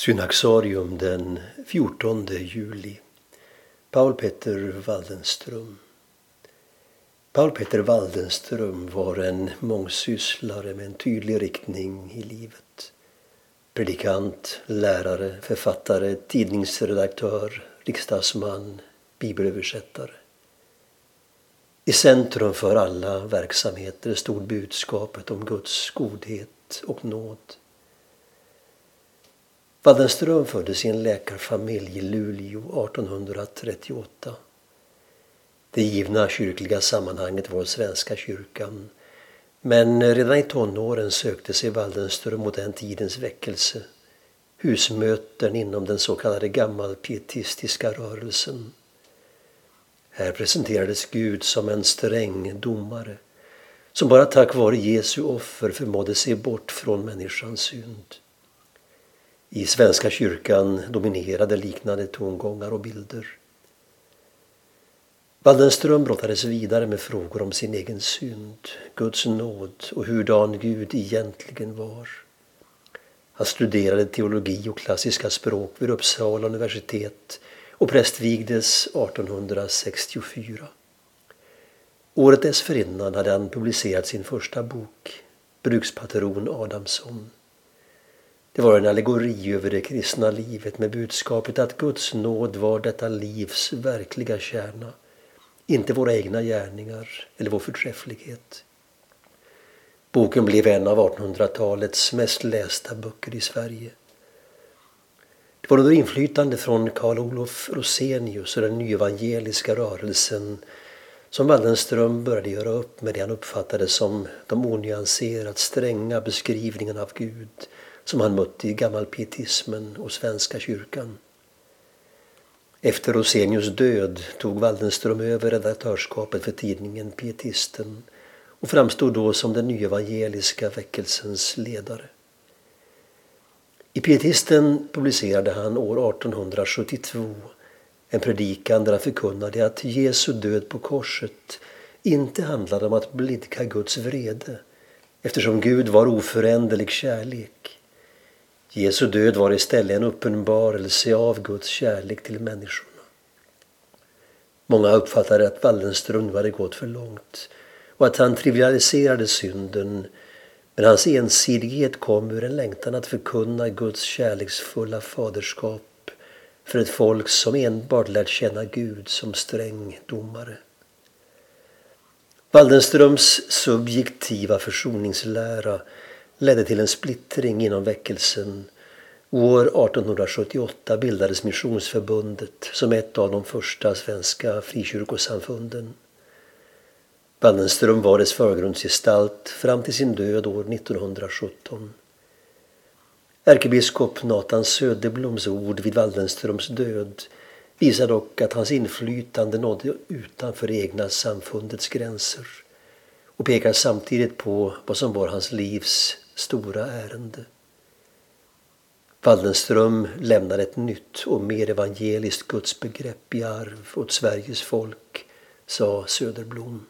Synaxarium den 14 juli. Paul Petter Waldenström. Paul Petter Waldenström var en mångsysslare med en tydlig riktning i livet. Predikant, lärare, författare, tidningsredaktör, riksdagsman, bibelöversättare. I centrum för alla verksamheter stod budskapet om Guds godhet och nåd. Waldenström föddes i en läkarfamilj i Luleå 1838. Det givna kyrkliga sammanhanget var Svenska kyrkan. Men redan i tonåren sökte sig Waldenström mot den tidens väckelse. Husmöten inom den så kallade gammalpietistiska rörelsen. Här presenterades Gud som en sträng domare som bara tack vare Jesu offer förmådde se bort från människans synd. I Svenska kyrkan dominerade liknande tongångar och bilder. Waldenström brottades vidare med frågor om sin egen synd, Guds nåd och hurdan Gud egentligen var. Han studerade teologi och klassiska språk vid Uppsala universitet och prästvigdes 1864. Året dessförinnan hade han publicerat sin första bok, Brukspatron Adamsson. Det var en allegori över det kristna livet med budskapet att Guds nåd var detta livs verkliga kärna, inte våra egna gärningar eller vår förträfflighet. Boken blev en av 1800-talets mest lästa böcker i Sverige. Det var under inflytande från Karl Olof Rosenius och den nyevangeliska rörelsen som Waldenström började göra upp med det han uppfattade som de onyanserat stränga beskrivningarna av Gud som han mötte i gammalpietismen och Svenska kyrkan. Efter Rosenius död tog Waldenström över redaktörskapet för tidningen Pietisten och framstod då som den nyevangeliska väckelsens ledare. I Pietisten publicerade han år 1872 en predikan där han förkunnade att Jesu död på korset inte handlade om att blidka Guds vrede eftersom Gud var oföränderlig kärlek Jesu död var istället en uppenbarelse av Guds kärlek till människorna. Många uppfattade att Wallenström nu hade gått för långt och att han trivialiserade synden men hans ensidighet kom ur en längtan att förkunna Guds kärleksfulla faderskap för ett folk som enbart lärt känna Gud som sträng domare. Waldenströms subjektiva försoningslära ledde till en splittring inom väckelsen. År 1878 bildades Missionsförbundet som ett av de första svenska frikyrkosamfunden. Waldenström var dess förgrundsgestalt fram till sin död år 1917. Ärkebiskop Nathan Söderbloms ord vid Waldenströms död visar dock att hans inflytande nådde utanför det egna samfundets gränser och pekar samtidigt på vad som var hans livs stora ärende. Waldenström lämnar ett nytt och mer evangeliskt gudsbegrepp i arv åt Sveriges folk, sa Söderblom.